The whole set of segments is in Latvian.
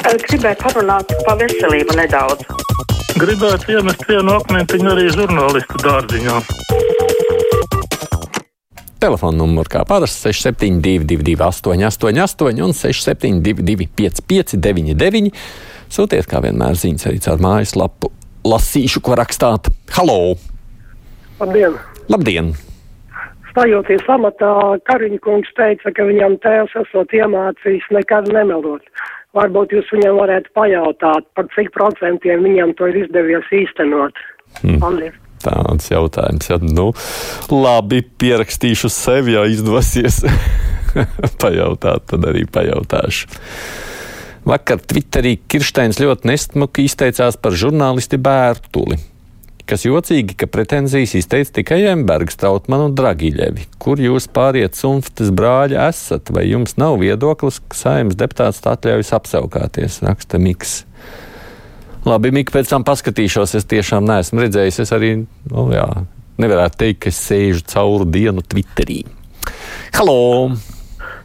Gribētu parunāt par veselību nedaudz. Gribētu iemest vienu akmentiņu arī žurnālistu dārziņā. Telefona numurs kā parasti 6722, 888, un 672, 559, sūtiet kā vienmēr ziņas arī caur mājaslapu. Lasīšu, ko rakstāt. Halo! Labdien! Labdien! Stājoties amatā, Kariņa kungs teica, ka viņam tēvs esot iemācījis nekad nemelot. Varbūt jūs viņam varētu pajautāt, par cik procentiem viņam to ir izdevies īstenot. Hmm. Paldies! Tāds jautājums, ja nu, labi, pierakstīšu sev, ja izdosies pajautāt, tad arī pajautāšu. Vakar Twitterī Kirsteins ļoti nestmuki izteicās par žurnālisti Bērtuli. Kas jocīgi, ka pretenzijas izteica tikai Embergs, Trautmanu un Dragiļevi. Kur jūs pāriet sunftes brāļi esat, vai jums nav viedoklis, ka saimnes deputāts atļaujas apsaukāties, raksta Miks. Labi, Mika, pēc tam paskatīšos. Es tiešām neesmu redzējis. Es arī nu, jā, nevarētu teikt, ka es sēžu cauru dienu Twitterī. Halo!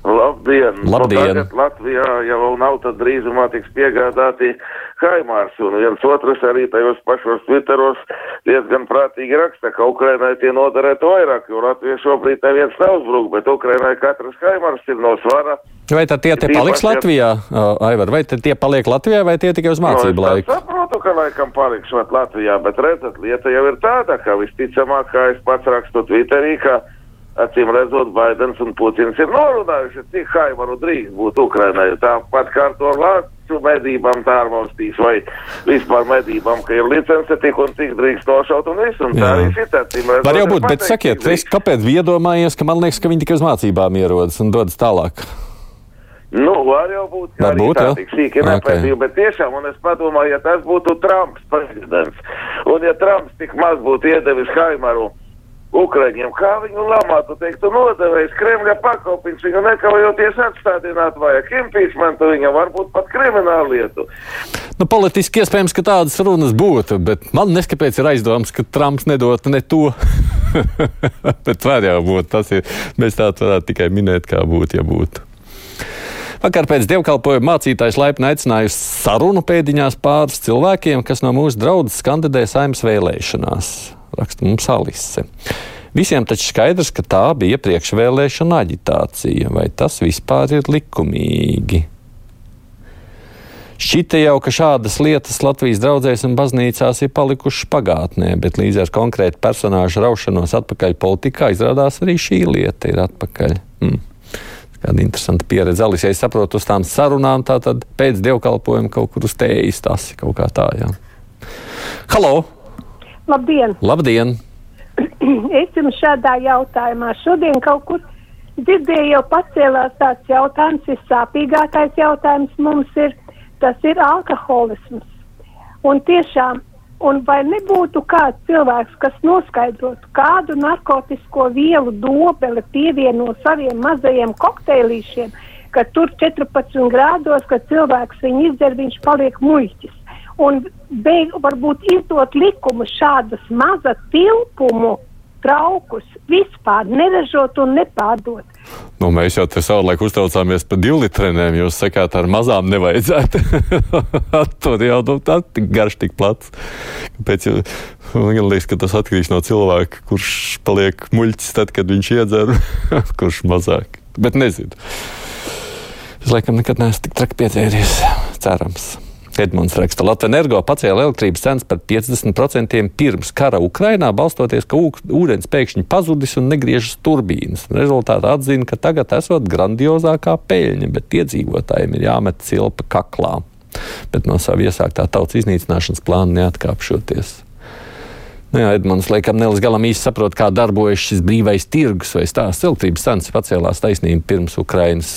Labdien! Labdien. Nu, Latvijā jau nav, tad drīzumā tiks piegādāti Haimārs, un viens otrs arī tajos pašos Twitteros diezgan prātīgi raksta, ka Ukrainai tie noderētu vairāk, jo Latvija šobrīd neviens neuzbruk, bet Ukrainai katrs Haimārs ir no svara. Vai tad tie, tie paliks Latvijā, Aivar, vai tie paliek Latvijā, vai tie tikai uz mācību no, laiku? Es saprotu, ka laikam palikšot Latvijā, bet redzat, lieta jau ir tāda, ka visticamāk, kā es pats rakstu Twitterī, ka acīm redzot, Baidens un Putins ir norunājuši, cik haimaru drīkst būt Ukrainai. Tāpat kā ar to lācu medībām tā ārvalstīs vai vispār medībām, ka ir licence tik un cik drīkst nošaut un viss. Un tā arī šitā, acīm redzot. Var jau būt, bet sakiet, es kāpēc iedomājies, ka man liekas, ka viņi tikai uz mācībām ierodas un dodas tālāk? Nu, var jau būt, ka arī būt, tā jā? tik sīki Ok. nepētīju, bet tiešām, un es padomāju, ja tas būtu Trumps prezidents, un ja Trumps tik maz būtu iedevis Haimaru Ukraiņiem, kā viņu lamātu, teiktu, nodevējis Kremļa pakalpiņš, viņu nekavējoties atstādināt vajag impeachmentu, viņam varbūt pat kriminālu lietu. Nu, politiski iespējams, ka tādas runas būtu, bet man neskapēc ir aizdoms, ka Trumps nedot ne to. bet var jau būt. Tas ir, mēs tā varētu tikai minēt, kā būtu, ja būtu. Vakar pēc dievkalpojuma mācītājs laipni aicināja uz sarunu pēdiņās pāris cilvēkiem, kas no mūsu draudzes kandidē saimnes vēlēšanās. Raksta mums Alise. Visiem taču skaidrs, ka tā bija priekšvēlēšana aģitācija. Vai tas vispār ir likumīgi? Šķita jau, ka šādas lietas Latvijas draugzēs un baznīcās ir palikušas pagātnē, bet līdz ar konkrētu personāžu raušanos atpakaļ politikā izrādās arī šī lieta ir atpakaļ. Hmm. Kāda interesanta pieredze. Alis, ja es saprotu, uz tām sarunām, tā tad pēc dievkalpojuma kaut kur uz tējas tas ir kaut kā tā, jā. Halo! Labdien! Labdien! Es jums šādā jautājumā šodien kaut kur dzirdēju, jau pacēlās tāds jautājums, vissāpīgākais jautājums mums ir, tas ir alkoholisms. Un tiešām, un vai nebūtu kāds cilvēks, kas noskaidrotu, kādu narkotisko vielu dobeli pievieno saviem mazajiem kokteilīšiem, ka tur 14 grādos, kad cilvēks viņu izdzer, viņš paliek muļķis. Un beig, varbūt izdot likumu šādas maza tilpumu traukus vispār neražot un nepārdot. Nu, mēs jau te savulaik uztraucāmies par divlitrenēm. Jūs sakāt, ar mazām nevajadzētu. Tur jau nu, tā tik garš, tik plats. Pēc, man liekas, ka tas atkarīgs no cilvēka, kurš paliek muļķis tad, kad viņš iedzer, kurš mazāk. Bet nezinu. Es laikam nekad neesmu tik traki piedzēries. Cerams. Edmunds raksta, Latvijas energo pacēla elektrības cenas par 50% pirms kara Ukrainā, balstoties, ka ūdens pēkšņi pazudis un negriežas turbīnas. Rezultātā atzina, ka tagad esot grandiozākā peļņa, bet iedzīvotājiem ir jāmet cilpa kaklā. Bet no sava iesāktā tautas iznīcināšanas plāna neatkāpšoties. Nu jā, Edmunds laikam ne līdz galam īsti saprot, kā darbojas šis brīvais tirgus vai stāsts. Elektrības cenas pacēlās taisnība pirms Ukrainas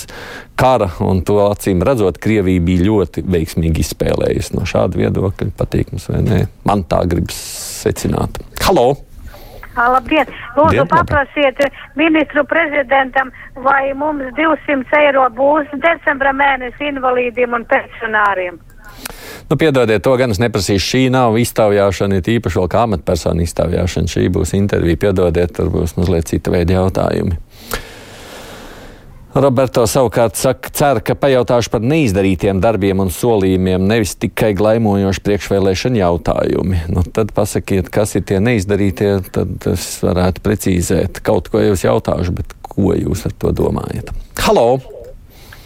kara, un to acīm redzot, Krievija bija ļoti veiksmīgi izspēlējusi. No šāda viedokļa patīk mums vai nē. Man tā gribas secināt. Halo! Labdien! Lūdzu, Dien, paprasiet ministru prezidentam, vai mums 200 eiro būs decembra mēnesi invalīdiem un pensionāriem. Nu, piedodiet, to gan es neprasīšu. Šī nav iztaujāšana, ir īpaši vēl kā amatpersonu iztaujāšana. Šī būs intervija. Piedodiet, tur būs mazliet cita veida jautājumi. Roberto savukārt saka, cer, ka pajautāšu par neizdarītiem darbiem un solījumiem, nevis tikai glaimojoši priekšvēlēšana jautājumi. Nu, tad pasakiet, kas ir tie neizdarītie, tad es varētu precīzēt. Kaut ko jūs jautāšu, bet ko jūs ar to domājat? Halo!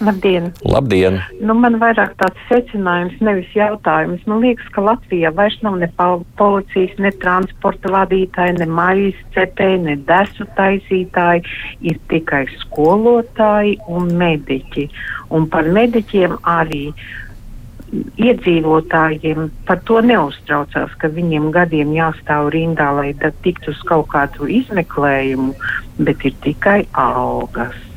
Labdien! Labdien! Nu, man vairāk tāds secinājums, nevis jautājums. Man liekas, ka Latvijā vairs nav ne policijas, ne transporta vadītāji, ne maijas cepēji, ne desu taisītāji. Ir tikai skolotāji un mediķi. Un par mediķiem arī iedzīvotājiem par to neuztraucās, ka viņiem gadiem jāstāv rindā, lai tiktu uz kaut kādu izmeklējumu, bet ir tikai algas.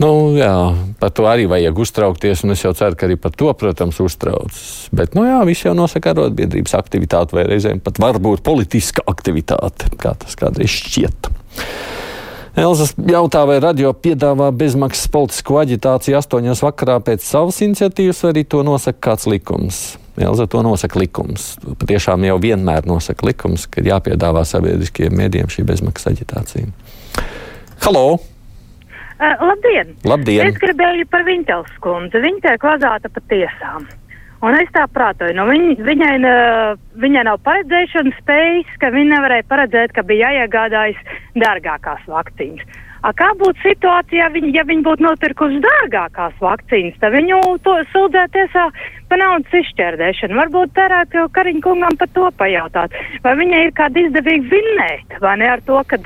Nu, jā, par to arī vajag uztraukties, un es jau ceru, ka arī par to, protams, uztraucas. Bet, nu jā, viss jau nosaka arotbiedrības aktivitāti, vai reizēm pat varbūt politiska aktivitāte, kā tas kādreiz šķiet. Elzas jautā, vai radio piedāvā bezmaksas politisko aģitāciju astoņos vakarā pēc savas iniciatīvas, vai arī to nosaka kāds likums. Elza to nosaka likums. Patiešām jau vienmēr nosaka likums, ka jāpiedāvā sabiedriskiem mēdiem šī bezmaksas aģitācija. Halo! Uh, labdien! Labdien! Es gribēju par Viņķels kundzi. Viņa tiek vazāta pa tiesām. Un es tā prātoju, nu, viņ, viņai, viņai nav paredzēšanas spējas, ka viņa nevarēja paredzēt, ka bija jāiegādājas dārgākās vakcīnas. A, kā būtu situācijā, viņa, ja viņa būtu nopirkusi dārgākās vakcīnas, tad viņu to sūdzētu tiesā par naudas izšķērdēšanu. Varbūt derētu Kariņa kungam par to pajautāt. Vai viņai ir kāda izdevīga vinnēt, vai ne ar to, ka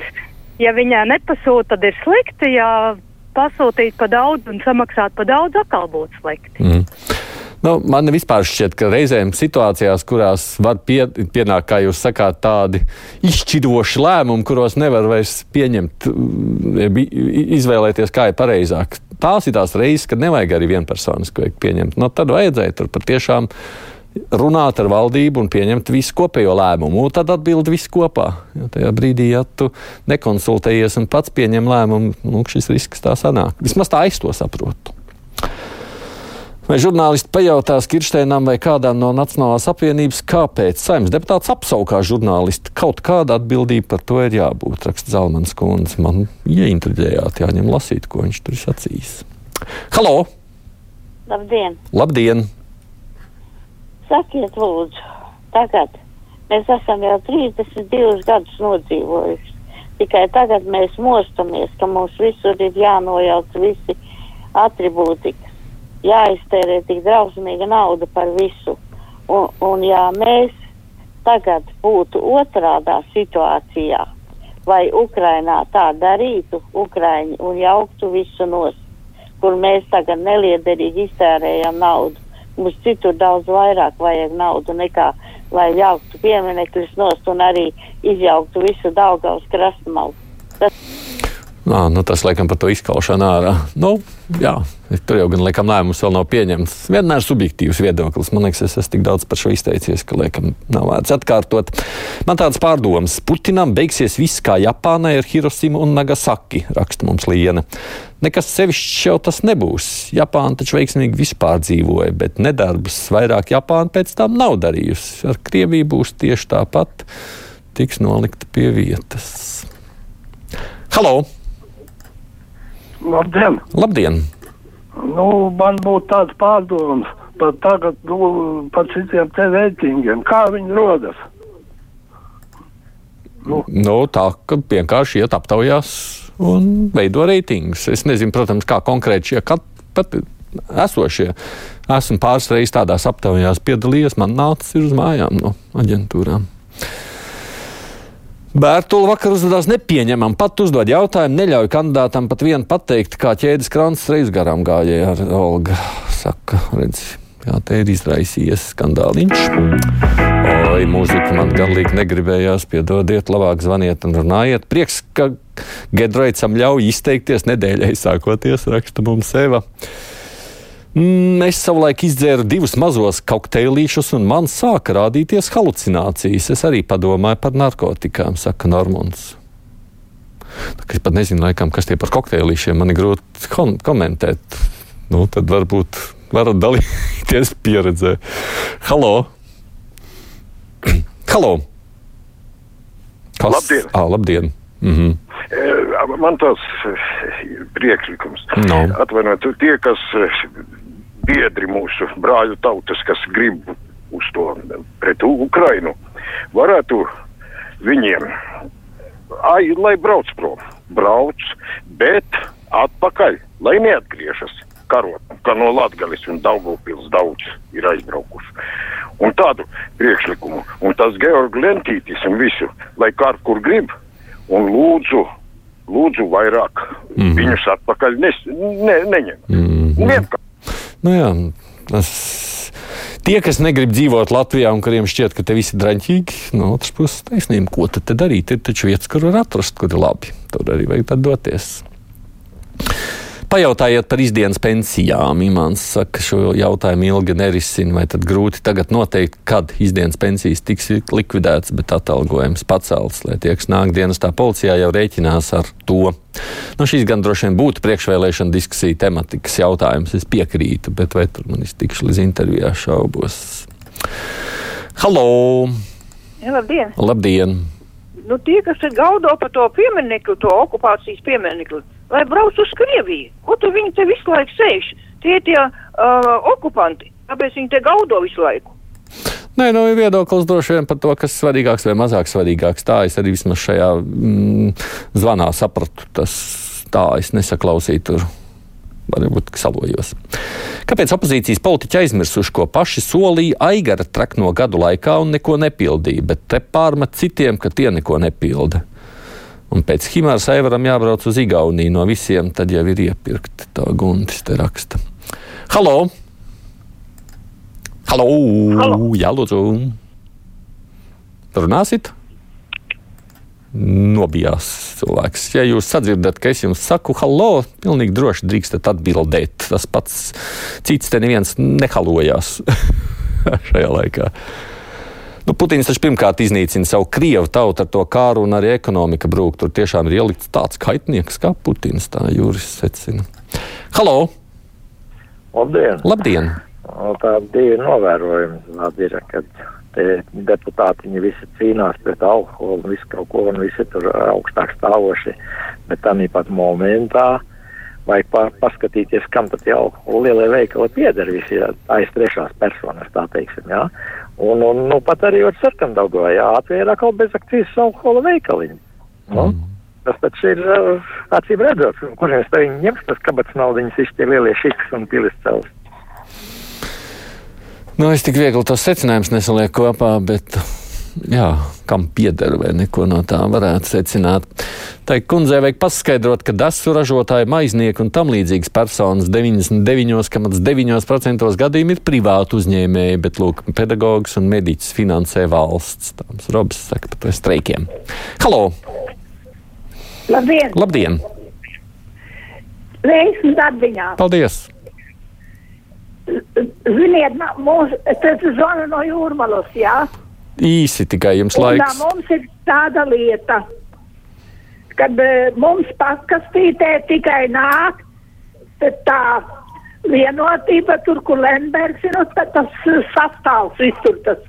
ja viņā nepasūta, tad ir slikti, ja pasūtīt pa daudz un samaksāt pa daudz, atkal būtu slikti. Mm. Nu, man vispār šķiet, ka reizēm situācijās, kurās var pie, pienākt, kā jūs sakāt, tādi izšķiroši lēmumi, kuros nevar vairs pieņemt, izvēlēties, kā ir pareizāk. Tās ir tās reizes, kad nevajag arī vienpersoniski pieņemt. Nu, tad vajadzēja tur patiešām runāt ar valdību un pieņemt visu kopējo lēmumu. Un tad atbild viss kopā. Jo tajā brīdī, ja tu nekonsultējies un pats pieņem lēmumu, nu, šis risks tā sanāk. Vismaz tā es to saprotu. Vai žurnālisti pajautās Kirsteinam vai kādām no Nacionālās apvienības, kāpēc saimnes deputāts apsaukā žurnālisti? Kaut kāda atbildība par to ir jābūt, raksta Zalmans kundze. Man ieintriģējāt, jāņem lasīt, ko viņš tur ir sacījis. Halo! Labdien! Labdien! Sakiet, lūdzu, tagad mēs esam jau 32 gadus nodzīvojuši. Tikai tagad mēs mostamies, ka mums visur ir jānojauc visi atribūtika, jāiztērē tik drausmīga nauda par visu. Un, un ja mēs tagad būtu otrādā situācijā, vai Ukrainā tā darītu, Ukraiņi, un jauktu visu nos, kur mēs tagad neliederīgi iztērējam naudu, Mums citur daudz vairāk vajag naudu nekā, lai jauktu pieminekļus nost un arī izjauktu visu Daugavas krastmalu. Tas... Nā, nu tas laikam par to izkaušanu ārā. Nu, jā, tur jau gan laikam lēmums vēl nav pieņemts. Vienmēr subjektīvs viedoklis. Man liekas, es esmu tik daudz par šo izteicies, ka laikam nav vērts atkārtot. Man tāds pārdoms. Putinam beigsies viss kā Japānai ar Hiroshimu un Nagasaki, raksta mums Liena. Nekas sevišķs jau tas nebūs. Japāna taču veiksmīgi vispār dzīvoja, bet nedarbus vairāk Japāna pēc tam nav darījusi. Ar Krieviju būs tieši tāpat, tiks nolikta pie vietas. Halo! Labdien! Labdien. Nu, man būtu tāds pārdoms par tagad, nu, par citiem te reitingiem. Kā viņi rodas? Nu. Nu, tā, ka vienkārši iet aptaujās un veido reitingus. Es nezinu, protams, kā konkrēti šie pat esošie. Esmu pāris reizes tādās aptaujās piedalījies, man nācis uz mājām no aģentūrām. Bērtula vakar uzvedās nepieņemam. Pat uzdod jautājumu, neļauj kandidātam pat vienu pateikt, kā ķēdes krants reiz garām gājēja ar Olga. Saka, redz, jā, te ir izraisījies skandāliņš. Oi, mūzika man galīgi negribējās, piedodiet, labāk zvaniet un runājiet. Prieks, ka Gedroicam ļauj izteikties nedēļai sākoties, raksta mums Eva. Mm, es savulaik izdzēru divus mazos kokteilīšus, un man sāka rādīties halucinācijas. Es arī padomāju par narkotikām, saka Normons. Es pat nezinu, laikam, kas tie par kokteilīšiem man ir grūti kom komentēt. Nu, tad varbūt varat dalīties pieredzē. Halo! Halo! Kas? Labdien! Ah, labdien. Mhm. Eh, Man tas eh, priekšlikums. No. Atvainojiet, tie, kas eh, biedri mūsu brāļu tautas, kas grib uz to pret Ukrainu, varētu viņiem, ai, lai brauc prom, brauc, bet atpakaļ, lai neatgriežas karot, kā no Latgalis un Daugavpils daudz ir aizbraukuši. Un tādu priekšlikumu, un tas Georg Lentītis un visu, lai kārt kur grib, un lūdzu, lūdzu vairāk mm viņus atpakaļ nes, ne, neņem. Mm -hmm. Nu jā, tas, tie, kas negrib dzīvot Latvijā un kuriem šķiet, ka te viss ir draņķīgi, no otras puses taisnība, ko tad darīt? Ir taču vietas, kur var atrast, kur ir labi. Tur arī vajag doties. Pajautājiet par izdienas pensijām. Imants saka, šo jautājumu ilgi nerisina, vai tad grūti tagad noteikt, kad izdienas pensijas tiks likvidētas, bet atalgojums pacelts, lai tie, kas nāk dienestā policijā, jau rēķinās ar to. Nu, šīs gan droši vien būtu priekšvēlēšana diskusija tematikas jautājums. Es piekrītu, bet vai tur man iztikšu līdz intervijā šaubos. Halo! Labdien! Labdien! Nu, tie, kas ir gaudo par to pieminiektu, to okupācijas pieminiektu, lai brauc uz Krieviju. Ko tu viņi te visu laiku sēž? Tie ir tie uh, okupanti, kāpēc viņi te gaudo visu laiku? Nē, nu, ir viedoklis droši vien par to, kas svarīgāks vai mazāk svarīgāks. Tā es arī vismaz šajā mm, zvanā sapratu. Tas tā es nesaklausīju tur. Varbūt salojos. Kāpēc opozīcijas politiķi aizmirsuši, ko paši solīja Aigara trakno gadu laikā un neko nepildīja, bet te pārmet citiem, ka tie neko nepilda? Un pēc Himāras Aivaram jābrauc uz Igauniju no visiem, tad jau ir iepirkti. Tā guntis te raksta. Halo! Halo! Halo. Jā, lūdzu! Runāsit? Nobijās cilvēks. Ja jūs sadzirdat, ka es jums saku, halo, pilnīgi droši drīkstat atbildēt. Tas pats cits te neviens nehalojās šajā laikā. Nu, Putins taču pirmkārt iznīcina savu krievu tautu ar to kāru, un arī ekonomika brūk. Tur tiešām ir ielikts tāds kaitnieks kā Putins, tā jūras secina. Halo! Labdien! Labdien! Tā divi novērojumi tādi kad te deputāti viņi visi cīnās pret alkoholu un visu kaut ko, un visi tur augstāk stāvoši, bet tā pat momentā vajag pa, paskatīties, kam tad jau lielie veikali pieder visi aiz trešās personas, tā teiksim, jā. Un, un nu, pat arī ar sarkandaugā, jā, atvēra atkal bez akcijas alkohola veikaliņu. Nu, mm. Tas taču ir acīm redzot, kurienes te viņi ņems tas kabats naudiņas, visi tie lielie šiks un pilis cels. Nu, es tik viegli tos secinājumus nesalieku kopā, bet jā, kam pieder vai neko no tā varētu secināt. Tā kundzei vajag paskaidrot, ka dasu ražotāji, maiznieki un tam līdzīgas personas 99,9% gadījumā ir privāti uzņēmēji, bet lūk, pedagogs un mediķis finansē valsts. Tāms Robs saka par to streikiem. Halo! Labdien! Labdien! Veiksmi darbiņā! Paldies! Ziniet, mums, tas zvana no jūrmalas, jā? Īsi tikai jums Un tā laiks. mums ir tāda lieta, kad mums pakastītē tikai nāk tā vienotība, tur, kur Lembergs ir, un tas sastāvs visur tas.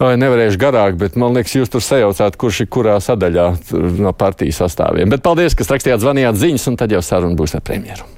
Vai nevarēšu garāk, bet man liekas, jūs tur sajaucāt, kurš ir kurā sadaļā no partijas sastāviem. Bet paldies, ka rakstījāt, zvanījāt ziņas, un tad jau saruna būs ar premjeru.